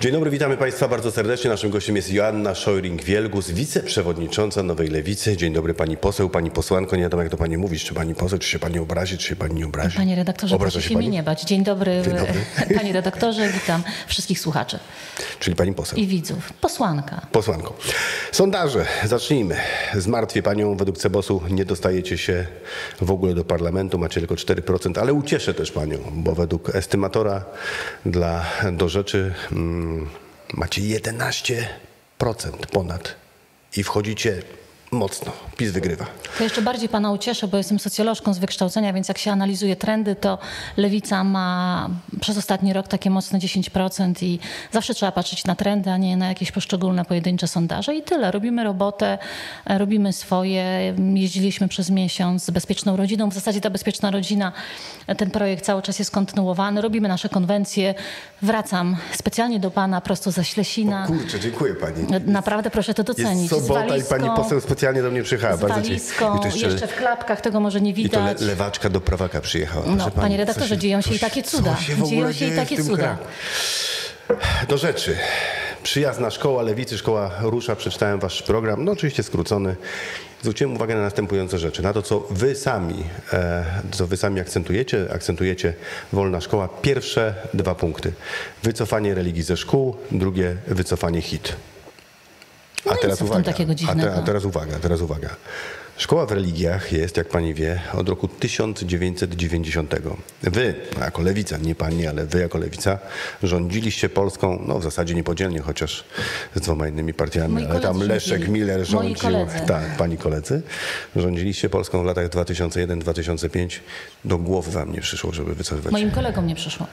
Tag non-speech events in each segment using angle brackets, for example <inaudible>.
Dzień dobry, witamy Państwa bardzo serdecznie. Naszym gościem jest Joanna Szojring-Wielgus, wiceprzewodnicząca Nowej Lewicy. Dzień dobry Pani poseł, Pani posłanko. Nie wiadomo jak do Pani mówić, czy Pani poseł, czy się Pani obrazi, czy się Pani nie obrazi. Panie redaktorze, Obraża proszę się mnie pani? nie bać. Dzień dobry, Dzień dobry. <laughs> panie redaktorze, witam wszystkich słuchaczy Czyli Pani poseł. i widzów. Posłanka. Posłanką. Sondaże. Zacznijmy. Zmartwię Panią. Według Cebosu nie dostajecie się w ogóle do parlamentu. Macie tylko 4%, ale ucieszę też Panią, bo według estymatora dla, do rzeczy mm, macie 11% ponad i wchodzicie mocno. PiS wygrywa. To jeszcze bardziej pana ucieszę, bo jestem socjolożką z wykształcenia, więc jak się analizuje trendy, to lewica ma przez ostatni rok takie mocne 10% i zawsze trzeba patrzeć na trendy, a nie na jakieś poszczególne pojedyncze sondaże i tyle. Robimy robotę, robimy swoje. Jeździliśmy przez miesiąc z Bezpieczną Rodziną. W zasadzie ta Bezpieczna Rodzina, ten projekt cały czas jest kontynuowany. Robimy nasze konwencje. Wracam specjalnie do pana prosto ze Ślesina. Kurczę, dziękuję Pani. Naprawdę proszę to docenić. Jest sobota i Pani poseł specjalnie do mnie przyjechała. z Bardzo walizką, jeszcze, jeszcze w klapkach, tego może nie I to le, widać. lewaczka do prawaka przyjechała. No, panie co redaktorze, dzieją się i takie cuda. Się Dzieją się i takie cuda. Do rzeczy. Przyjazna szkoła lewicy, szkoła rusza. Przeczytałem wasz program, no oczywiście skrócony. Zwróciłem uwagę na następujące rzeczy. Na to, co wy sami, e, co wy sami akcentujecie. Akcentujecie wolna szkoła. Pierwsze dwa punkty. Wycofanie religii ze szkół. Drugie, wycofanie hit. No w tym takiego a, te, a teraz uwaga, teraz uwaga. Szkoła w religiach jest, jak pani wie, od roku 1990. Wy, jako lewica, nie pani, ale wy jako lewica, rządziliście Polską, no w zasadzie niepodzielnie, chociaż z dwoma innymi partiami, Moi ale tam Leszek. Miller rządził. Tak, pani koledzy. Rządziliście Polską w latach 2001-2005. Do głowy wam nie przyszło, żeby wycofywać Moim kolegom nie przyszło.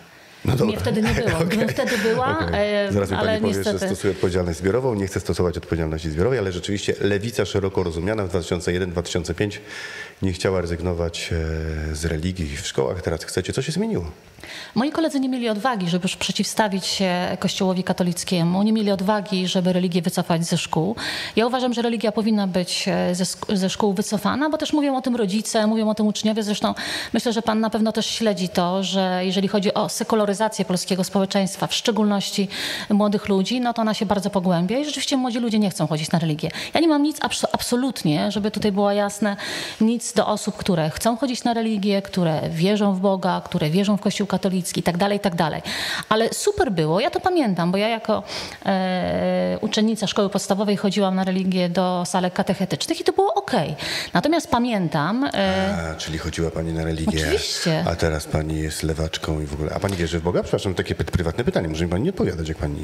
No dobra. Mnie wtedy nie było. <laughs> Gdybym wtedy była, e, Zaraz mi pani powie, niestety... że stosuje odpowiedzialność zbiorową. Nie chcę stosować odpowiedzialności zbiorowej, ale rzeczywiście lewica szeroko rozumiana w 2001-2005 nie chciała rezygnować e, z religii w szkołach. Teraz chcecie. Co się zmieniło? Moi koledzy nie mieli odwagi, żeby przeciwstawić się Kościołowi katolickiemu, nie mieli odwagi, żeby religię wycofać ze szkół. Ja uważam, że religia powinna być e, ze, ze szkół wycofana, bo też mówią o tym rodzice, mówią o tym uczniowie. Zresztą myślę, że pan na pewno też śledzi to, że jeżeli chodzi o sekularyzację polskiego społeczeństwa, w szczególności młodych ludzi, no to ona się bardzo pogłębia i rzeczywiście młodzi ludzie nie chcą chodzić na religię. Ja nie mam nic abs- absolutnie, żeby tutaj było jasne, nic do osób, które chcą chodzić na religię, które wierzą w Boga, które wierzą w Kościół katolicki i tak dalej, i tak dalej. Ale super było, ja to pamiętam, bo ja jako e, uczennica szkoły podstawowej chodziłam na religię do salek katechetycznych i to było ok. Natomiast pamiętam, e, A, czyli chodziła pani na religię. Oczywiście. A teraz pani jest lewaczką i w ogóle. A pani wierzy w Boga? Przepraszam, takie prywatne pytanie. Może mi pani nie odpowiadać, jak pani.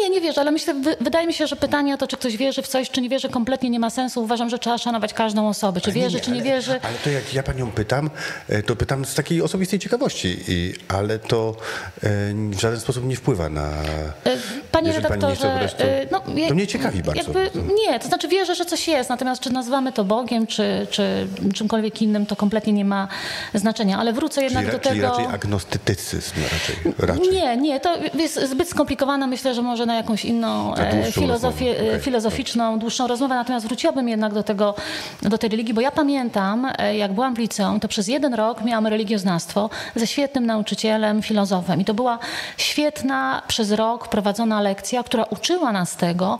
Nie, nie wierzę, ale myślę, wy, wydaje mi się, że pytanie o to, czy ktoś wierzy w coś, czy nie wierzy, kompletnie nie ma sensu. Uważam, że trzeba szanować każdą osobę, czy wierzy, czy nie ale, wierzy. Ale to jak ja panią pytam, e, to pytam z takiej osobistej ciekawości, i, ale to e, w żaden sposób nie wpływa na. E, Panie Jeżeli pani nie redaktorze, prostu- e, no, To mnie ciekawi bardzo. Jakby, nie, to znaczy wierzę, że coś jest, natomiast czy nazywamy to Bogiem, czy, czy czymkolwiek innym, to kompletnie nie ma znaczenia. Ale wrócę jednak Czyli, do czyli tego... raczej agnostycyzm raczej. Raczej. Nie, nie, to jest zbyt skomplikowane. Myślę, że może na jakąś inną e, dłuższą filozofię, e, filozoficzną, dłuższą rozmowę. Natomiast wróciłabym jednak do tego, do tej religii, bo ja pamiętam, e, jak byłam w liceum, to przez jeden rok miałam religioznawstwo ze świetnym nauczycielem, filozofem. I to była świetna przez rok prowadzona lekcja, która uczyła nas tego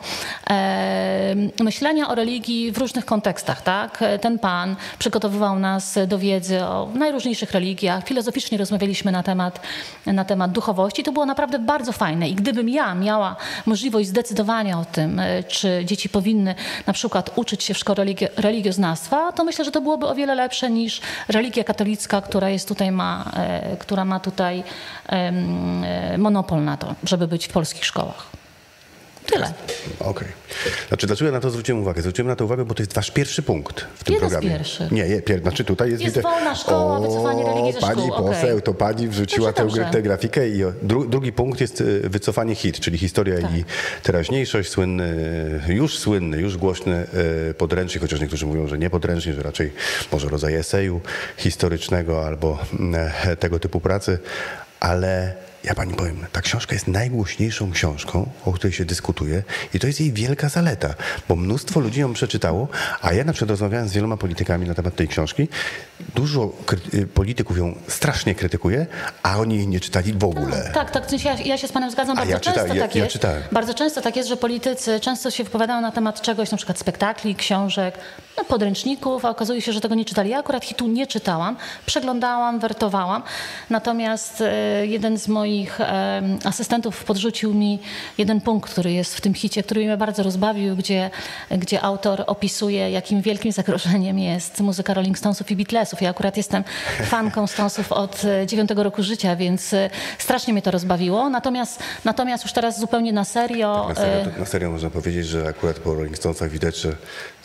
e, myślenia o religii w różnych kontekstach. Tak? Ten pan przygotowywał nas do wiedzy o najróżniejszych religiach. Filozoficznie rozmawialiśmy na temat, na temat duchowości. To było naprawdę bardzo fajne. I gdybym ja miała możliwość zdecydowania o tym, e, czy dzieci powinny na przykład uczyć się w szkole religi- religioznawstwa, to myślę, że to byłoby o wiele lepsze niż religia katolicka, która jest tutaj ma, e, która ma tutaj e, monopol na to, żeby być w polskich szkołach. Tyle. Okej. Znaczy, dlaczego na to zwróciłem uwagę? Zwróciłem na to uwagę, bo to jest wasz pierwszy punkt w tym Jeden programie. pierwszych. Nie, nie, pier... znaczy tutaj jest... Jest wolna szkoła, wycofanie religii ze pani szkół, okej. poseł, to pani wrzuciła tę, tę grafikę i o- dru, drugi punkt jest y, wycofanie hit, czyli historia Tak. i teraźniejszość, słynny, już słynny, już głośny y, podręcznik, chociaż niektórzy mówią, że nie podręcznik, że raczej może rodzaj eseju historycznego albo mm, tego typu pracy, ale ja pani powiem, ta książka jest najgłośniejszą książką, o której się dyskutuje i to jest jej wielka zaleta, bo mnóstwo ludzi ją przeczytało, a ja na przykład rozmawiałem z wieloma politykami na temat tej książki. Dużo y, polityków ją strasznie krytykuje, a oni jej nie czytali w ogóle. Tak, tak, tak ja, ja, się z panem zgadzam. Bardzo ja często czyta, tak ja, jest. czytałem. Bardzo często tak jest, że politycy często się wypowiadają na temat czegoś, na przykład spektakli, książek, no, podręczników, a okazuje się, że tego nie czytali. Ja akurat hitu nie czytałam, przeglądałam, wertowałam. Natomiast e, jeden z moich e, asystentów podrzucił mi jeden punkt, który jest w tym hicie, który mnie bardzo rozbawił, gdzie, gdzie autor opisuje, jakim wielkim <laughs> zagrożeniem jest muzyka Rolling Stonesów i Beatlesów. Ja akurat jestem <laughs> fanką Stonesów od e, dziewiątego roku życia, więc e, strasznie mnie to rozbawiło. Natomiast, natomiast już teraz zupełnie na serio... Tak, na serio, na serio można powiedzieć, że akurat po Rolling Stonesach widać, że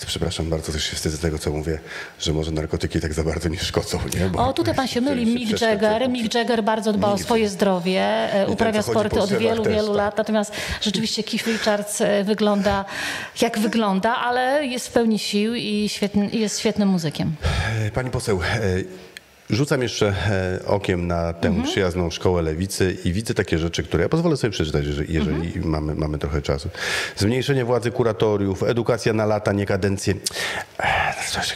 przepraszam bardzo, też się wstydzę tego, co mówię, że może narkotyki tak za bardzo nie szkodzą. Nie? Bo o, tutaj <laughs> pan się myli. Mick Jagger. Mick Jagger bardzo dba Mick o swoje zdrowie, e, uprawia ten, sporty od wielu, też, wielu tak. lat. Natomiast rzeczywiście Keith Richards e, wygląda jak wygląda, ale jest w pełni sił i świetny, jest świetnym muzykiem. E, pani poseł, Rzucam jeszcze e, okiem na tę mhm. przyjazną szkołę lewicy i widzę takie rzeczy, które ja pozwolę sobie przeczytać, jeżeli, jeżeli mhm. mamy, mamy trochę czasu. Zmniejszenie władzy kuratoriów, edukacja na lata, nie kadencje.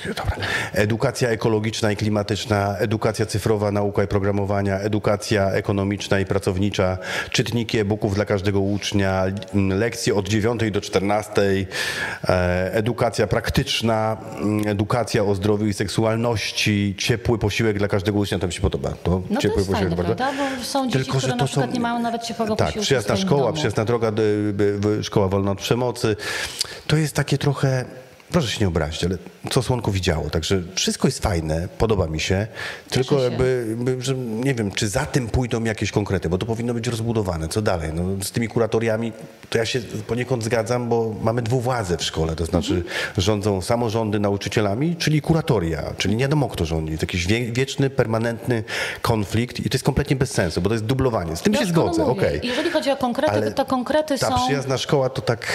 Dobra. Edukacja ekologiczna i klimatyczna, edukacja cyfrowa, nauka i programowania, edukacja ekonomiczna i pracownicza, czytniki e-booków dla każdego ucznia, lekcje od 9 do 14, e, edukacja praktyczna, edukacja o zdrowiu i seksualności, ciepły posiłek dla każdego ucznia, to mi się podoba. To no to jest fajne, prawda? Bo są dzieci, Tylko, które na przykład są... nie mają nawet ciepłego tak, posiłku Tak, przyjazna szkoła, domu. przyjazna droga, szkoła wolna od przemocy. To jest takie trochę proszę się nie obrazić, ale co słonko widziało. Także wszystko jest fajne, podoba mi się, tylko się. jakby, że nie wiem, czy za tym pójdą jakieś konkrety, bo to powinno być rozbudowane. Co dalej? No, z tymi kuratoriami to ja się poniekąd zgadzam, bo mamy dwuwładzę w szkole, to znaczy mhm. rządzą samorządy nauczycielami, czyli kuratoria, czyli nie wiadomo kto rządzi. To jakiś wie, wieczny, permanentny konflikt i to jest kompletnie bez sensu, bo to jest dublowanie. Z tym się zgodzę, okej. Okay. Jeżeli chodzi o konkrety, Ale to konkrety ta są... Ta przyjazna szkoła to tak...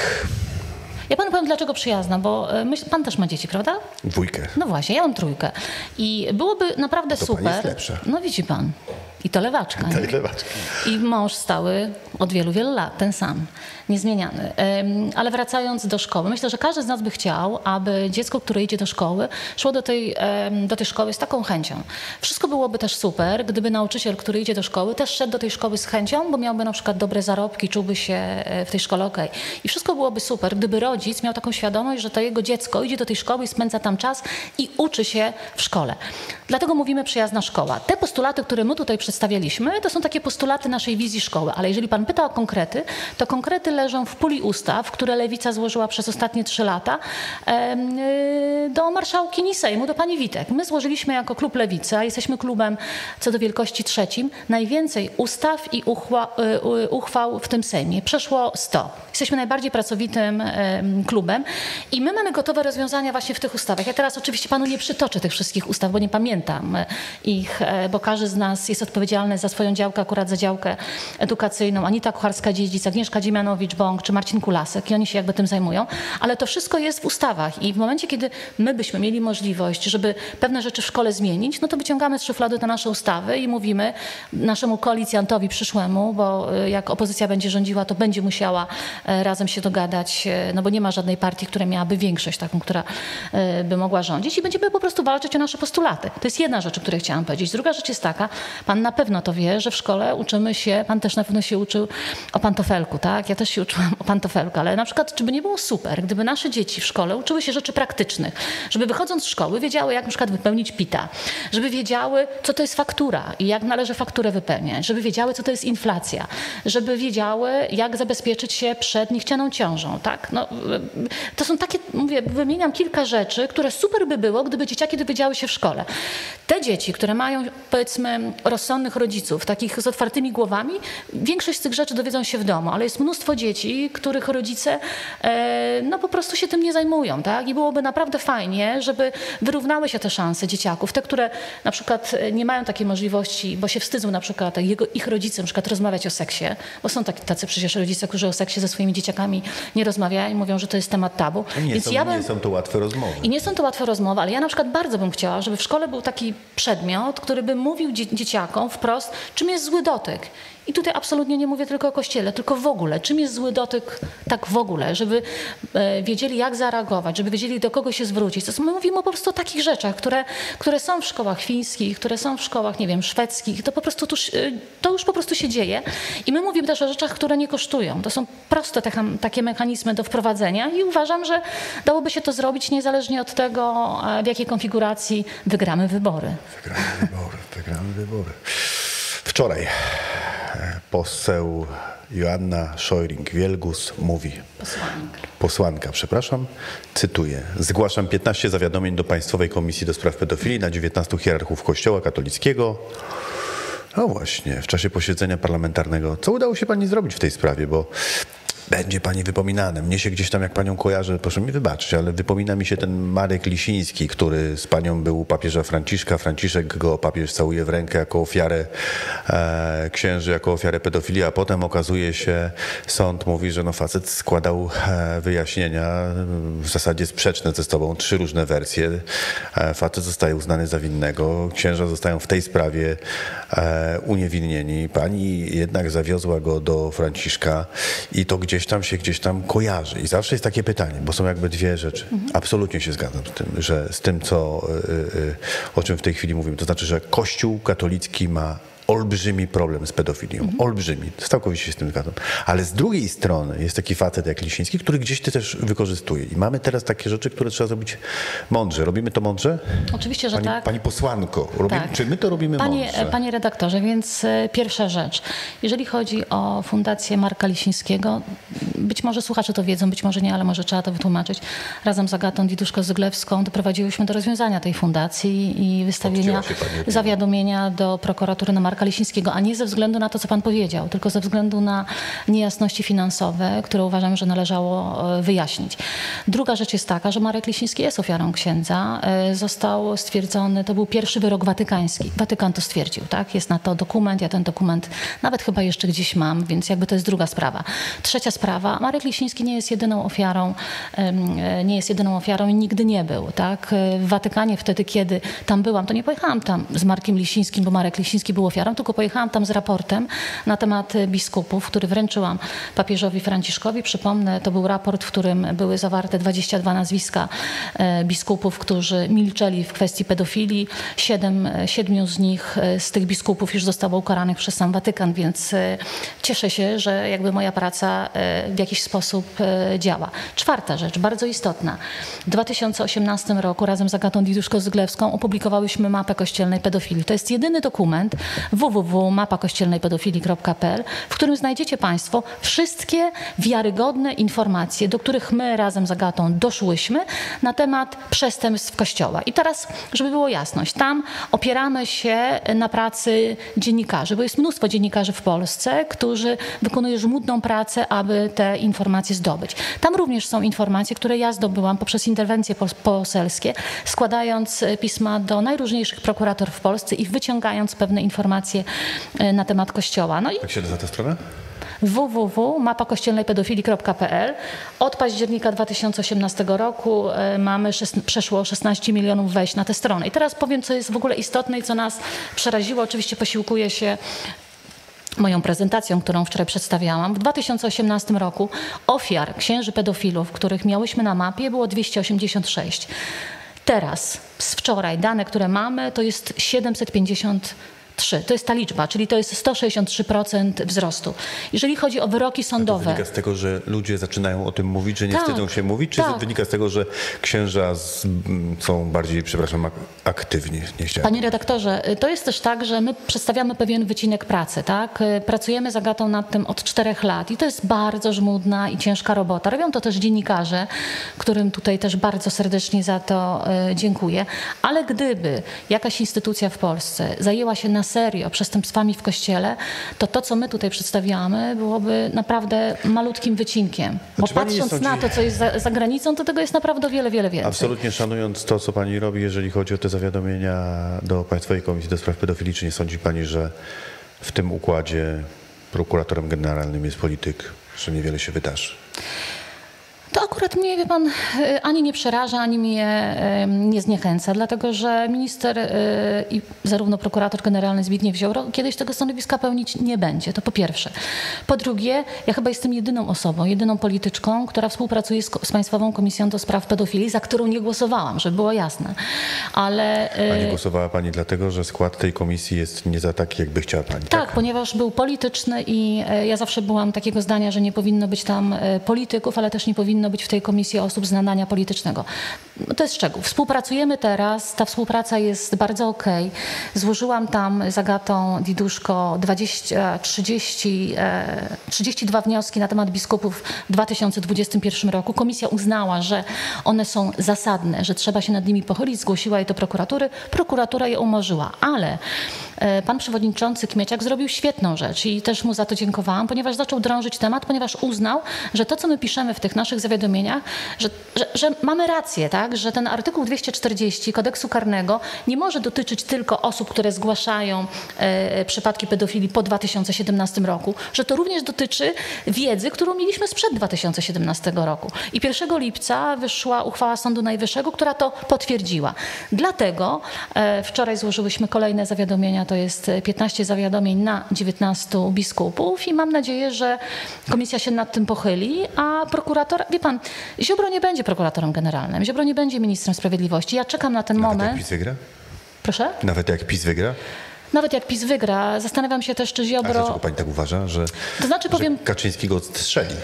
Ja panu powiem, dlaczego przyjazna, bo e, myśl, pan też ma dzieci, prawda? Dwójkę. No właśnie, ja mam trójkę. I byłoby naprawdę to super. Pani jest lepsza. No widzi pan. I to lewaczka. To i lewaczka. I mąż stały od wielu, wielu lat, ten sam, niezmieniany. Ale wracając do szkoły, myślę, że każdy z nas by chciał, aby dziecko, które idzie do szkoły, szło do tej, do tej szkoły z taką chęcią. Wszystko byłoby też super, gdyby nauczyciel, który idzie do szkoły, też szedł do tej szkoły z chęcią, bo miałby na przykład dobre zarobki, czułby się e, w tej szkole ok. I wszystko byłoby super, gdyby rodzic miał taką świadomość, że to jego dziecko idzie do tej szkoły i spędza tam czas i uczy się w szkole. Dlatego mówimy przyjazna szkoła. Te postulaty, które my tutaj przedstawialiśmy, to są takie postulaty naszej wizji szkoły, ale jeżeli pan pyta o konkrety, to konkrety leżą w puli ustaw, które Lewica złożyła przez ostatnie trzy lata y, do marszałkini Sejmu, do pani Witek. My złożyliśmy jako klub Lewica, jesteśmy klubem co do wielkości trzecim, najwięcej ustaw i y, uchwał w tym Sejmie. Przeszło 100. Jesteśmy najbardziej pracowitym klubem i my mamy gotowe rozwiązania właśnie w tych ustawach. Ja teraz oczywiście panu nie przytoczę tych wszystkich ustaw, bo nie pamiętam ich, e, bo każdy z nas jest odpowiedzialny za swoją działkę, akurat za działkę edukacyjną. Anita Kucharska-Dziedzic, Agnieszka Dziemianowicz-Bąk czy Marcin Kulasek i oni się jakby tym zajmują, ale to wszystko jest w ustawach i w momencie, kiedy my byśmy mieli możliwość, żeby pewne rzeczy w szkole zmienić, no to wyciągamy z szuflady te nasze ustawy i mówimy naszemu koalicjantowi przyszłemu, bo e, jak opozycja będzie rządziła, to będzie musiała e, razem się dogadać, no bo nie ma żadnej partii, która miałaby większość taką, która by mogła rządzić i będziemy po prostu walczyć o nasze postulaty. To jest jedna rzecz, o której chciałam powiedzieć. Druga rzecz jest taka, pan na pewno to wie, że w szkole uczymy się, pan też na pewno się uczył o pantofelku, tak? Ja też się uczyłam o pantofelku, ale na przykład, czy by nie było super, gdyby nasze dzieci w szkole uczyły się rzeczy praktycznych, żeby wychodząc z szkoły wiedziały, jak na przykład wypełnić PITA, żeby wiedziały, co to jest faktura i jak należy fakturę wypełniać, żeby wiedziały, co to jest inflacja, żeby wiedziały, jak zabezpieczyć się przed niechcianą ciążą, tak? No, to są takie, mówię, wymieniam kilka rzeczy, które super by było, gdyby dzieciaki dowiedziały się w szkole. Te dzieci, które mają powiedzmy rozsądnych rodziców, takich z otwartymi głowami, większość z tych rzeczy dowiedzą się w domu, ale jest mnóstwo dzieci, których rodzice e, no po prostu się tym nie zajmują, tak? I byłoby naprawdę fajnie, żeby wyrównały się te szanse dzieciaków, te, które na przykład nie mają takiej możliwości, bo się wstydzą na przykład jego, ich rodzice na przykład rozmawiać o seksie, bo są taki, tacy przecież rodzice, którzy o seksie ze swoimi dzieciakami nie rozmawiają i mówią, że to jest temat tabu. Nie, Więc są, ja bym... nie są to łatwe rozmowy. I nie są to łatwe rozmowy, ale ja na przykład bardzo bym chciała, żeby w szkole był taki przedmiot, który by mówił dzieciakom wprost, czym jest zły dotyk I tutaj absolutnie nie mówię tylko o kościele, tylko w ogóle. Czym jest zły dotyk tak w ogóle, żeby e, wiedzieli jak zareagować, żeby wiedzieli do kogo się zwrócić. To my mówimy po prostu o takich rzeczach, które, które są w szkołach fińskich, które są w szkołach, nie wiem, szwedzkich. To po prostu tuż, e, to już po prostu się dzieje. I my mówimy też o rzeczach, które nie kosztują. To są proste te, takie mechanizmy do wprowadzenia i uważam, że dałoby się to zrobić niezależnie od tego, e, w jakiej konfiguracji wygramy wybory. Wygramy wybory, wygramy wybory. Wczoraj poseł Joanna Szojring-Wielgus mówi. Posłanka. Posłanka, przepraszam, cytuję. Zgłaszam 15 zawiadomień do Państwowej Komisji do Spraw Pedofilii na 19 hierarchów Kościoła katolickiego. No właśnie, w czasie posiedzenia parlamentarnego. Co udało się Pani zrobić w tej sprawie? Bo będzie pani wypominane. Mnie się gdzieś tam, jak panią kojarzę, proszę mi wybaczyć, ale wypomina mi się ten Marek Lisiński, który z panią był u papieża Franciszka. Franciszek go papież całuje w rękę jako ofiarę e, księży, jako ofiarę pedofilii, a potem okazuje się, sąd mówi, że no facet składał e, wyjaśnienia w zasadzie sprzeczne ze sobą, trzy różne wersje. E, facet zostaje uznany za winnego, księża zostają w tej sprawie e, uniewinnieni. Pani jednak zawiozła go do Franciszka i to gdzieś tam się gdzieś tam kojarzy. I zawsze jest takie pytanie, bo są jakby dwie rzeczy. Absolutnie się zgadzam z tym, że z tym, co, y, y, o czym w tej chwili mówimy. To znaczy, że Kościół katolicki ma olbrzymi problem z pedofilią. Mhm. Olbrzymi. Całkowicie się z tym zgadzam. Ale z drugiej strony jest taki facet jak Lisiński, który gdzieś ty też wykorzystuje. I mamy teraz takie rzeczy, które trzeba zrobić mądrze. Robimy to mądrze? Oczywiście, że pani, tak. Pani posłanko, robimy, Tak. czy my to robimy Panie, mądrze? panie redaktorze, więc e, pierwsza rzecz. Jeżeli chodzi o Fundację Marka Lisińskiego, być może słuchacze to wiedzą, być może nie, ale może trzeba to wytłumaczyć. Razem z Agatą Diduszko-Zyglewską doprowadziłyśmy do rozwiązania tej fundacji i wystawienia zawiadomienia do prokuratury na Marka Lisińskiego, a nie ze względu na to, co pan powiedział, tylko ze względu na niejasności finansowe, które uważam, że należało e, wyjaśnić. Druga rzecz jest taka, że Marek Lisiński jest ofiarą księdza. E, Został stwierdzony, to był pierwszy wyrok watykański. Watykan to stwierdził, tak? Jest na to dokument, ja ten dokument nawet chyba jeszcze gdzieś mam, więc jakby to jest druga sprawa. Trzecia sprawa, Marek Lisiński nie jest jedyną ofiarą, e, nie jest jedyną ofiarą i nigdy nie był, tak? W Watykanie wtedy, kiedy tam byłam, to nie pojechałam tam z Markiem Lisińskim, bo Marek Lisiński był ofiarą, tylko pojechałam tam z raportem na temat e, biskupów, który wręczyłam papieżowi Franciszkowi. Przypomnę, to był raport, w którym były zawarte 22 nazwiska e, biskupów, którzy milczeli w kwestii pedofilii. Siedem, e, siedmiu z nich, z tych biskupów już zostało ukaranych przez sam Watykan, więc cieszę się, że jakby moja praca w jakiś sposób działa. Czwarta rzecz, bardzo istotna. W 2018 roku razem z Agatą Diduszko-Zyglewską opublikowałyśmy mapę kościelnej pedofilii. To jest jedyny dokument www.mapakościelnejpedofilii.pl, w którym znajdziecie Państwo wszystkie wiarygodne informacje, do których my razem z Agatą doszłyśmy na temat przestępstw Kościoła. I teraz, żeby było jasność, tam opieramy się na pracy dziennikarzy, bo jest mnóstwo dziennikarzy w Polsce, którzy wykonują żmudną pracę, aby te informacje zdobyć. Tam również są informacje, które ja zdobyłam poprzez interwencje pos- poselskie, składając e, pisma do najróżniejszych prokuratorów w Polsce i wyciągając pewne informacje e, na temat Kościoła. No i Jak się nazywa ta strona? www.mapakościelnejpedofilii.pl. Od października 2018 roku e, mamy przeszło 16 milionów wejść na tę stronę. I teraz powiem, co jest w ogóle istotne i co nas przeraziło. Oczywiście posiłkuję się moją prezentacją, którą wczoraj przedstawiałam. W 2018 roku ofiar księży pedofilów, których miałyśmy na mapie, było 286. Teraz, z wczoraj, dane, które mamy, to jest 753. To jest ta liczba, czyli to jest 163% wzrostu. Jeżeli chodzi o wyroki To sądowe, wynika z tego, że ludzie zaczynają o tym mówić, że nie Tak, wstydzą się mówić, czy tak. wynika z tego, że księża z, są bardziej, przepraszam, ak- aktywni? Nie chciałem. Panie redaktorze, to jest też tak, że my przedstawiamy pewien wycinek pracy, tak? Pracujemy z Agatą nad tym od czterech lat i to jest bardzo żmudna i ciężka robota. Robią to też dziennikarze, którym tutaj też bardzo serdecznie za to y, dziękuję. Ale gdyby jakaś instytucja w Polsce zajęła się na serio przestępstwami w Kościele, to to, co my tutaj przedstawiamy, byłoby naprawdę malutkim wycinkiem. Bo czy pani nie patrząc na sądzi- to, co jest za, za granicą, to tego jest naprawdę wiele, wiele więcej. Absolutnie szanując to, co pani robi, jeżeli chodzi o te zawiadomienia do Państwowej Komisji do Spraw Pedofilii, czy nie sądzi pani, że w tym układzie prokuratorem generalnym jest polityk, że niewiele się wydarzy? Akurat mnie, wie pan, e, ani nie przeraża, ani mnie e, nie zniechęca, dlatego że minister e, i zarówno prokurator generalny Zbigniew Ziobro kiedyś tego stanowiska pełnić nie będzie, to po pierwsze. Po drugie, ja chyba jestem jedyną osobą, jedyną polityczką, która współpracuje z, z Państwową Komisją do Spraw Pedofilii, za którą nie głosowałam, żeby było jasne. Ale... A nie głosowała Pani dlatego, że skład tej komisji jest nie za taki, jakby chciała Pani, tak? Tak, ponieważ był polityczny i ja zawsze byłam takiego zdania, że nie powinno być tam polityków, ale też nie powinno być w tej komisji osób z nadania politycznego. To jest szczegół. Współpracujemy teraz, ta współpraca jest bardzo okej. Okay. Złożyłam tam z Agatą Diduszko 20, 30, 32 wnioski na temat biskupów w 2021 roku. Komisja uznała, że one są zasadne, że trzeba się nad nimi pochylić, zgłosiła je do prokuratury. Prokuratura je umorzyła, ale pan przewodniczący Kmieciak zrobił świetną rzecz i też mu za to dziękowałam, ponieważ zaczął drążyć temat, ponieważ uznał, że to, co my piszemy w tych naszych zawiadomieniach, że, że, że mamy rację, tak? że ten artykuł 240 kodeksu karnego nie może dotyczyć tylko osób, które zgłaszają e, przypadki pedofilii po 2017 roku, że to również dotyczy wiedzy, którą mieliśmy sprzed 2017 roku. I 1 lipca wyszła uchwała Sądu Najwyższego, która to potwierdziła. Dlatego e, wczoraj złożyłyśmy kolejne zawiadomienia, to jest 15 zawiadomień na 19 biskupów i mam nadzieję, że komisja się nad tym pochyli, a prokurator, wie pan, Ziobro nie będzie prokuratorem generalnym, Ziobro nie będzie ministrem sprawiedliwości. Ja czekam na ten Nawet moment. jak PiS wygra? Proszę? Nawet jak PiS wygra? Nawet jak PiS wygra, zastanawiam się też, czy Ziobro... A dlaczego pani tak uważa, że, to znaczy, powiem... że Kaczyński go odstrzeli?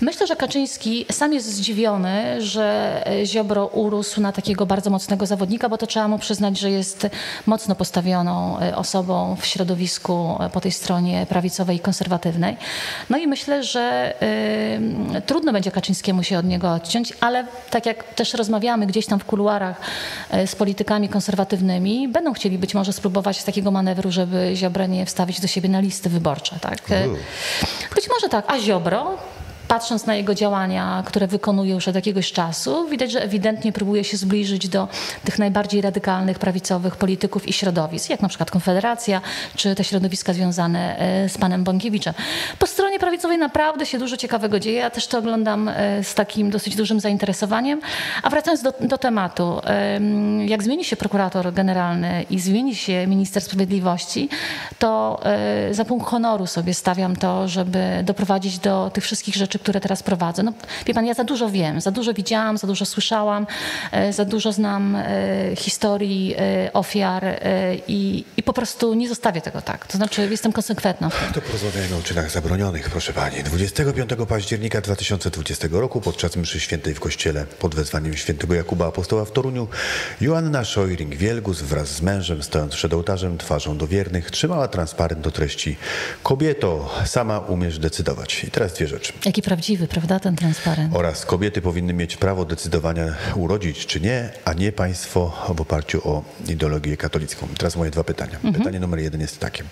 Myślę, że Kaczyński sam jest zdziwiony, że Ziobro urósł na takiego bardzo mocnego zawodnika, bo to trzeba mu przyznać, że jest mocno postawioną e, osobą w środowisku e, po tej stronie prawicowej i konserwatywnej. No i myślę, że y, trudno będzie Kaczyńskiemu się od niego odciąć, ale tak jak też rozmawiamy gdzieś tam w kuluarach z politykami konserwatywnymi, będą chcieli być może spróbować takiego manewru, żeby Ziobrę nie wstawić do siebie na listy wyborcze. Tak? Być może tak, a Ziobro patrząc na jego działania, które wykonuje już od jakiegoś czasu, widać, że ewidentnie próbuje się zbliżyć do tych najbardziej radykalnych prawicowych polityków i środowisk, jak na przykład Konfederacja, czy te środowiska związane e, z panem Bąkiewiczem. Po stronie prawicowej naprawdę się dużo ciekawego dzieje. Ja też to oglądam e, z takim dosyć dużym zainteresowaniem. A wracając do, do tematu, jak zmieni się prokurator generalny i zmieni się minister sprawiedliwości, to e, za punkt honoru sobie stawiam to, żeby doprowadzić do tych wszystkich rzeczy, które teraz prowadzę. No, wie pan, ja za dużo wiem, za dużo widziałam, za dużo słyszałam, e, za dużo znam e, historii e, ofiar i, i po prostu nie zostawię tego tak. To znaczy jestem konsekwentna. To porozmawiajmy o czynach zabronionych, proszę pani. 25 października 2020 roku podczas mszy świętej w kościele pod wezwaniem świętego Jakuba Apostoła w Toruniu Joanna Szojring-Wielgus wraz z mężem stojąc przed ołtarzem twarzą do wiernych trzymała transparent do treści Kobieto, sama umiesz decydować. I teraz dwie rzeczy. Jaki prawdziwy, prawda, ten transparent. Oraz kobiety powinny mieć prawo decydowania urodzić czy nie, a nie państwo w oparciu o ideologię katolicką. Teraz moje dwa pytania. Mhm. Pytanie numer jeden jest takie.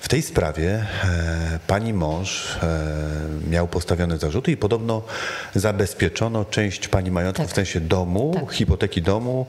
W tej sprawie e, pani mąż e, miał postawione zarzuty i podobno zabezpieczono część pani majątku tak. w sensie domu, tak. hipoteki domu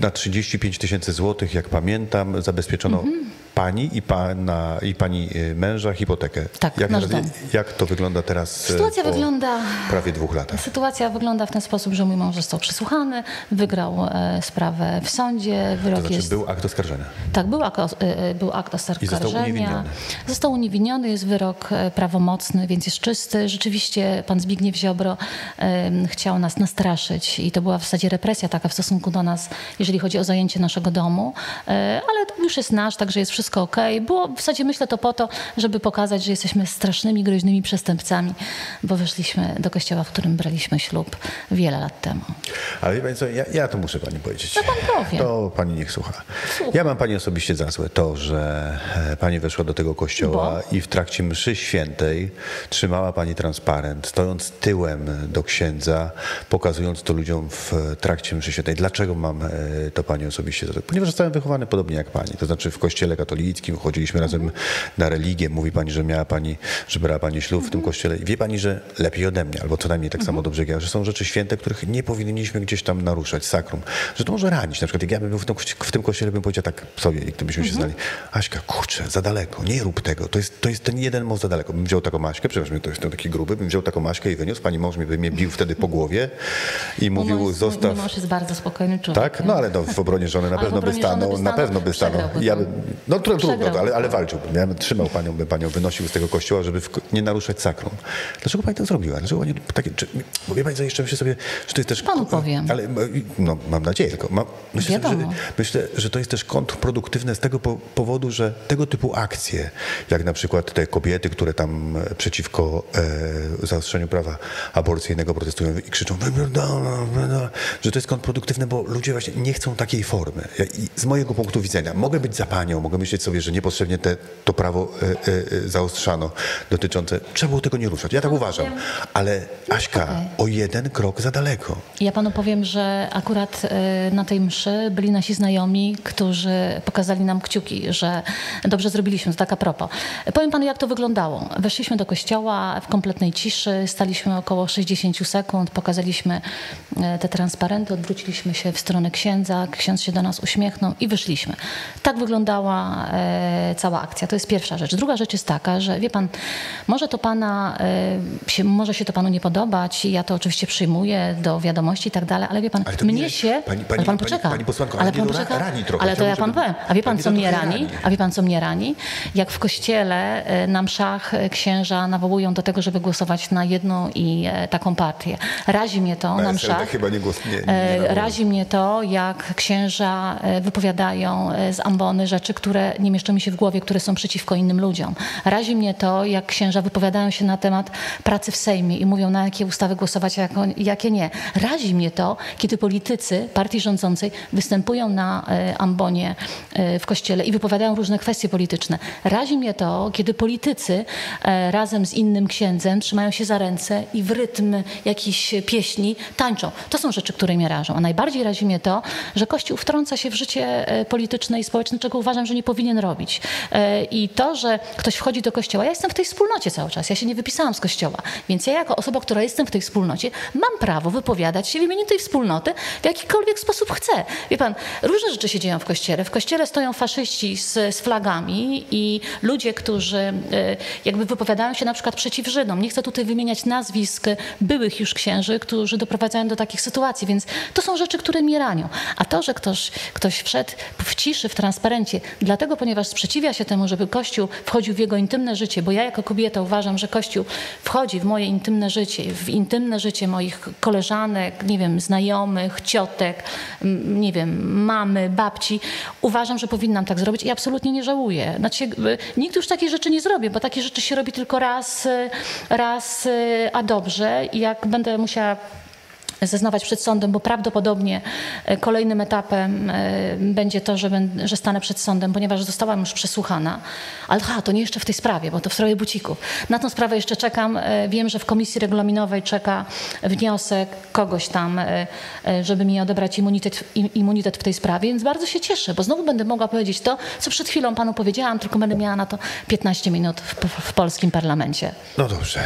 na 35 tysięcy złotych, jak pamiętam, zabezpieczono mhm pani i, pana, i pani y, męża hipotekę. Tak, jak, nasz dom. jak to wygląda teraz y, Sytuacja po wygląda, prawie dwóch latach? Sytuacja wygląda w ten sposób, że mój mąż został przesłuchany, wygrał e, sprawę w sądzie. Wyrok to znaczy jest... był akt oskarżenia? Tak, był akt, e, był akt oskarżenia. I został uniewinniony? Został uniewinniony, jest wyrok e, prawomocny, więc jest czysty. Rzeczywiście pan Zbigniew Ziobro e, chciał nas nastraszyć i to była w zasadzie represja taka w stosunku do nas, jeżeli chodzi o zajęcie naszego domu, e, ale już jest nasz, także jest wszystko ok. Było w zasadzie myślę to po to, żeby pokazać, że jesteśmy strasznymi, groźnymi przestępcami, bo weszliśmy do kościoła, w którym braliśmy ślub wiele lat temu. Ale wie pani co, ja, ja to muszę pani powiedzieć. Co pan powie? To pani niech słucha. Ja mam pani osobiście za złe to, że e, pani weszła do tego kościoła bo? i w trakcie mszy świętej trzymała pani transparent, stojąc tyłem do księdza, pokazując to ludziom w trakcie mszy świętej. Dlaczego mam e, to pani osobiście za złe? Ponieważ zostałem wychowany podobnie jak pani, to znaczy w kościele katolickim chodziliśmy razem na religię. Mówi pani, że miała pani, że brała pani ślub w tym kościele. I wie pani, że lepiej ode mnie, albo co najmniej tak samo dobrze jak ja, że są rzeczy święte, których nie powinniśmy gdzieś tam naruszać, sakrum. Że to może ranić. Na przykład jak ja bym był w tym, w tym kościele, bym powiedział tak sobie, i gdybyśmy się znali. Aśka, kurczę, za daleko, nie rób tego. To jest, to jest ten jeden most za daleko. Bym wziął taką maśkę, przepraszam, to jestem taki gruby, bym wziął taką maśkę i wyniósł. Pani mąż mnie, by mnie bił wtedy po głowie i mówił, zostaw... Mój mąż jest bardzo spokojny człowiek. Tak? No ale no, w obronie żony na pewno by stanął, na pewno by stanął. Przegrałby Ja pan. bym, no trudno, trudno ale, ale walczyłbym. Ja bym trzymał panią, bym panią wynosił z tego kościoła, żeby w, nie naruszać sakrum. Dlaczego pani to zrobiła? Dlaczego pani takie, czy, bo wie pani co, jeszcze myślę sobie, że to jest też... Panu powiem. Ale no, mam nadzieję, tylko mam, myślę, sobie, że, Wiadomo. myślę, że to jest też kontrproduktywne z tego po, powodu, że tego typu akcje, jak na przykład te kobiety, które tam e, przeciwko e, zaostrzeniu prawa aborcyjnego protestują i krzyczą wypierdala, wypierdala, że to jest kontrproduktywne, bo ludzie właśnie nie chcą takiej formy. Ja, z mojego punktu widzenia, mogę być za panią, mogę myśleć sobie, że niepotrzebnie te, to prawo e, e, zaostrzano dotyczące, trzeba było tego nie ruszać. Ja tak uważam. Ale Aśka, o jeden krok za daleko. Ja panu powiem, że akurat y, na tej mszy byli nasi znajomi, którzy pokazali nam kciuki, że dobrze zrobiliśmy, to tak a propos. Powiem panu, jak to wyglądało. Weszliśmy do kościoła w kompletnej ciszy, staliśmy około 60 sekund, pokazaliśmy y, te transparenty, odwróciliśmy się w stronę księdza, ksiądz się do nas uśmiechnął i wyszliśmy. Tak wyglądała y, cała akcja. To jest pierwsza rzecz. Druga rzecz jest taka, że wie pan, może to pana, y, się, może się to panu nie podobać, ja to oczywiście przyjmuję do wiadomości i tak dalej, ale wie pan, Ale mnie nie- się... pani- pani- ale pan poczeka. pani posłanko, ale ale pan poczeka. rani trochę. Ale to ja pan powiem. A wie pan, co mnie rani? rani. A wie pan, co mnie rani? Jak w kościele e, na mszach e, księża nawołują do tego, żeby głosować na jedną i e, taką partię. Razi mnie to na mszach. chyba nie głos- nie- nie E. Razi mnie to, jak księża e, wypowiadają e, z ambony rzeczy, które nie mieszczą mi się w głowie, które są przeciwko innym ludziom. Razi mnie to, jak księża wypowiadają się na temat pracy w Sejmie i mówią, na jakie ustawy głosować, a jakie nie. Razi mnie to, kiedy politycy partii rządzącej występują na e, ambonie e, w kościele i wypowiadają różne kwestie polityczne. Razi mnie to, kiedy politycy e, razem z innym księdzem trzymają się za ręce i w rytm jakichś pieśni tańczą. To są rzeczy, które mnie rażą. A najbardziej razi mnie to, że Kościół wtrąca się w życie polityczne i społeczne, czego uważam, że nie powinien robić. E, I to, że ktoś wchodzi do kościoła, ja jestem w tej wspólnocie cały czas, ja się nie wypisałam z kościoła, więc ja jako osoba, która jestem w tej wspólnocie, mam prawo wypowiadać się w imieniu tej wspólnoty w jakikolwiek sposób chcę. Wie pan, różne rzeczy się dzieją w kościele. W kościele stoją faszyści z, z flagami i ludzie, którzy e, jakby wypowiadają się na przykład przeciw Żydom. Nie chcę tutaj wymieniać nazwisk byłych już księży, którzy doprowadzają do takich sytuacji, więc to są rzeczy, które mnie ranią. A to, że ktoś, ktoś wszedł w ciszy, w transparencie, dlatego, ponieważ sprzeciwia się temu, żeby Kościół wchodził w jego intymne życie, bo ja jako kobieta uważam, że Kościół wchodzi w moje intymne życie, w intymne życie moich koleżanek, nie wiem, znajomych, ciotek, nie wiem, mamy, babci. Uważam, że powinnam tak zrobić i absolutnie nie żałuję. Znaczy, jakby nikt już takich rzeczy nie zrobi, bo takie rzeczy się robi tylko raz, y, raz, y, a dobrze. I jak będę musiała zeznawać przed sądem, bo prawdopodobnie e, kolejnym etapem e, będzie to, że, że stanę przed sądem, ponieważ zostałam już przesłuchana. Ale ha, to nie jeszcze w tej sprawie, bo to w sprawie bucików. Na tą sprawę jeszcze czekam. E, Wiem, że w komisji regulaminowej czeka wniosek kogoś tam, żeby mi odebrać immunitet, im- immunitet w tej sprawie, więc bardzo się cieszę, bo znowu będę mogła powiedzieć to, co przed chwilą panu powiedziałam, tylko będę miała na to 15 minut w, w polskim parlamencie. No dobrze.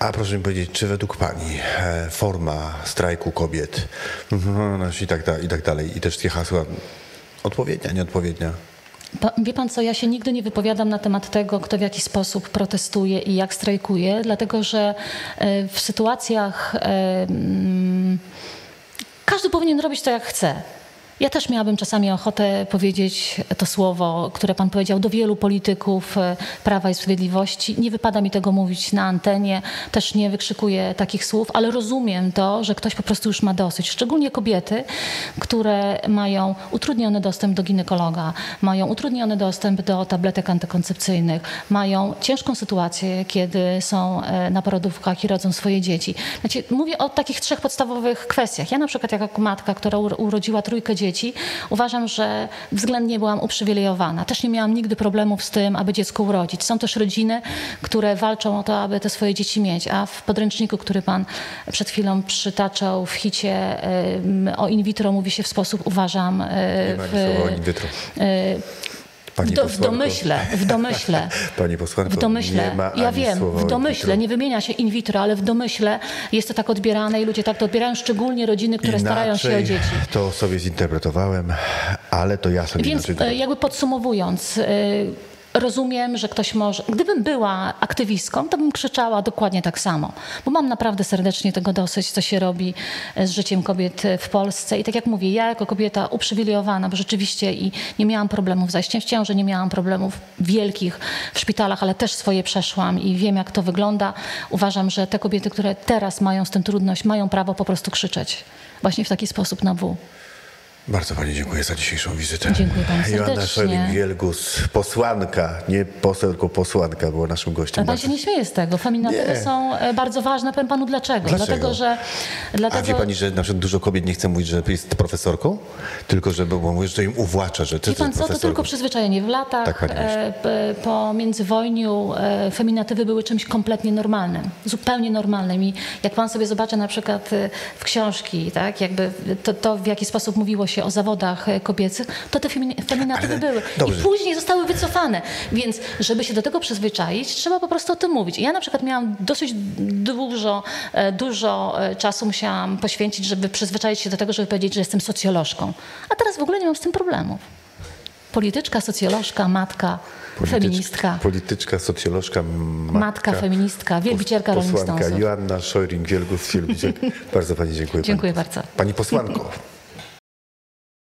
A proszę mi powiedzieć, czy według Pani e, forma strajku kobiet <laughs> i, tak, da- i tak dalej, i te wszystkie hasła odpowiednia, nieodpowiednia? Wie pan co, ja się nigdy nie wypowiadam na temat tego, kto w jaki sposób protestuje i jak strajkuje, dlatego że e, w sytuacjach e, mm, każdy powinien robić to jak chce. Ja też miałabym czasami ochotę powiedzieć to słowo, które pan powiedział do wielu polityków e, Prawa i Sprawiedliwości. Nie wypada mi tego mówić na antenie, też nie wykrzykuję takich słów, ale rozumiem to, że ktoś po prostu już ma dosyć. Szczególnie kobiety, które mają utrudniony dostęp do ginekologa, mają utrudniony dostęp do tabletek antykoncepcyjnych, mają ciężką sytuację, kiedy są e, na porodówkach i rodzą swoje dzieci. Znaczy, mówię o takich trzech podstawowych kwestiach. Ja na przykład jako matka, która ur- urodziła trójkę dzieci, uważam, że względnie byłam uprzywilejowana. Też nie miałam nigdy problemów z tym, aby dziecko urodzić. Są też rodziny, które walczą o to, aby te swoje dzieci mieć. A w podręczniku, który pan przed chwilą przytaczał w hicie o in vitro mówi się w sposób, uważam, e, ma w- słowa in vitro. Pani w, do, w domyśle, w domyśle. <laughs> Pani posłanko, W domyśle, ja wiem, w domyśle, nie wymienia się in vitro, ale w domyśle jest to tak odbierane i ludzie tak to odbierają, szczególnie rodziny, które starają się o Inaczej dzieci. To sobie zinterpretowałem, ale to ja sobie Więc inaczej... e, jakby podsumowując, e, rozumiem, że ktoś może. Gdybym była aktywistką, to bym krzyczała dokładnie tak samo, bo mam naprawdę serdecznie tego dosyć, co się robi e, z życiem kobiet w Polsce. I tak jak mówię, ja jako kobieta uprzywilejowana, bo rzeczywiście i nie miałam problemów z zajściem w ciążę, nie miałam problemów wielkich w szpitalach, ale też swoje przeszłam i wiem, jak to wygląda. Uważam, że te kobiety, które teraz mają z tym trudność, mają prawo po prostu krzyczeć. Właśnie w taki sposób na W. Bardzo Pani dziękuję za dzisiejszą wizytę. Dziękuję Pani Joanna. Szojling-Wielgus, posłanka, nie poseł, tylko posłanka była naszym gościem. Ale pan Bardzo- się nie śmieje z tego. Feminatywy są e, bardzo ważne. Powiem panu dlaczego. Dlaczego? Dlatego, że... A Dlatego, wie Pani, że na przykład dużo kobiet nie chce mówić, że jest profesorką? Tylko, że bo mówisz, że im uwłacza, że ty Wie pan co, to tylko przyzwyczajenie. W latach Tak e, po międzywojniu e, feminatywy były czymś kompletnie normalnym, zupełnie normalnym. I jak pan sobie zobaczy na przykład e, w książki, tak, jakby to, to w jaki sposób mówiło się o zawodach e, kobiecych, to te feminatywy były. dobrze. I później zostały wycofane. Więc żeby się do tego przyzwyczaić, trzeba po prostu o tym mówić. Ja na przykład miałam dosyć dużo, e, dużo e, czasu musiałam poświęcić, żeby przyzwyczaić się do tego, żeby powiedzieć, że jestem socjolożką. A teraz w ogóle nie mam z tym problemów. Polityczka, socjolożka, matka, feministka. Polityczka, socjolożka, matka, Matka, feministka, wielbicielka Rolling Stonesów. Joanna Szojring-Wielgus, wielbicielka. <laughs> Bardzo Pani dziękuję. Dziękuję pani, bardzo. Pani posłanko.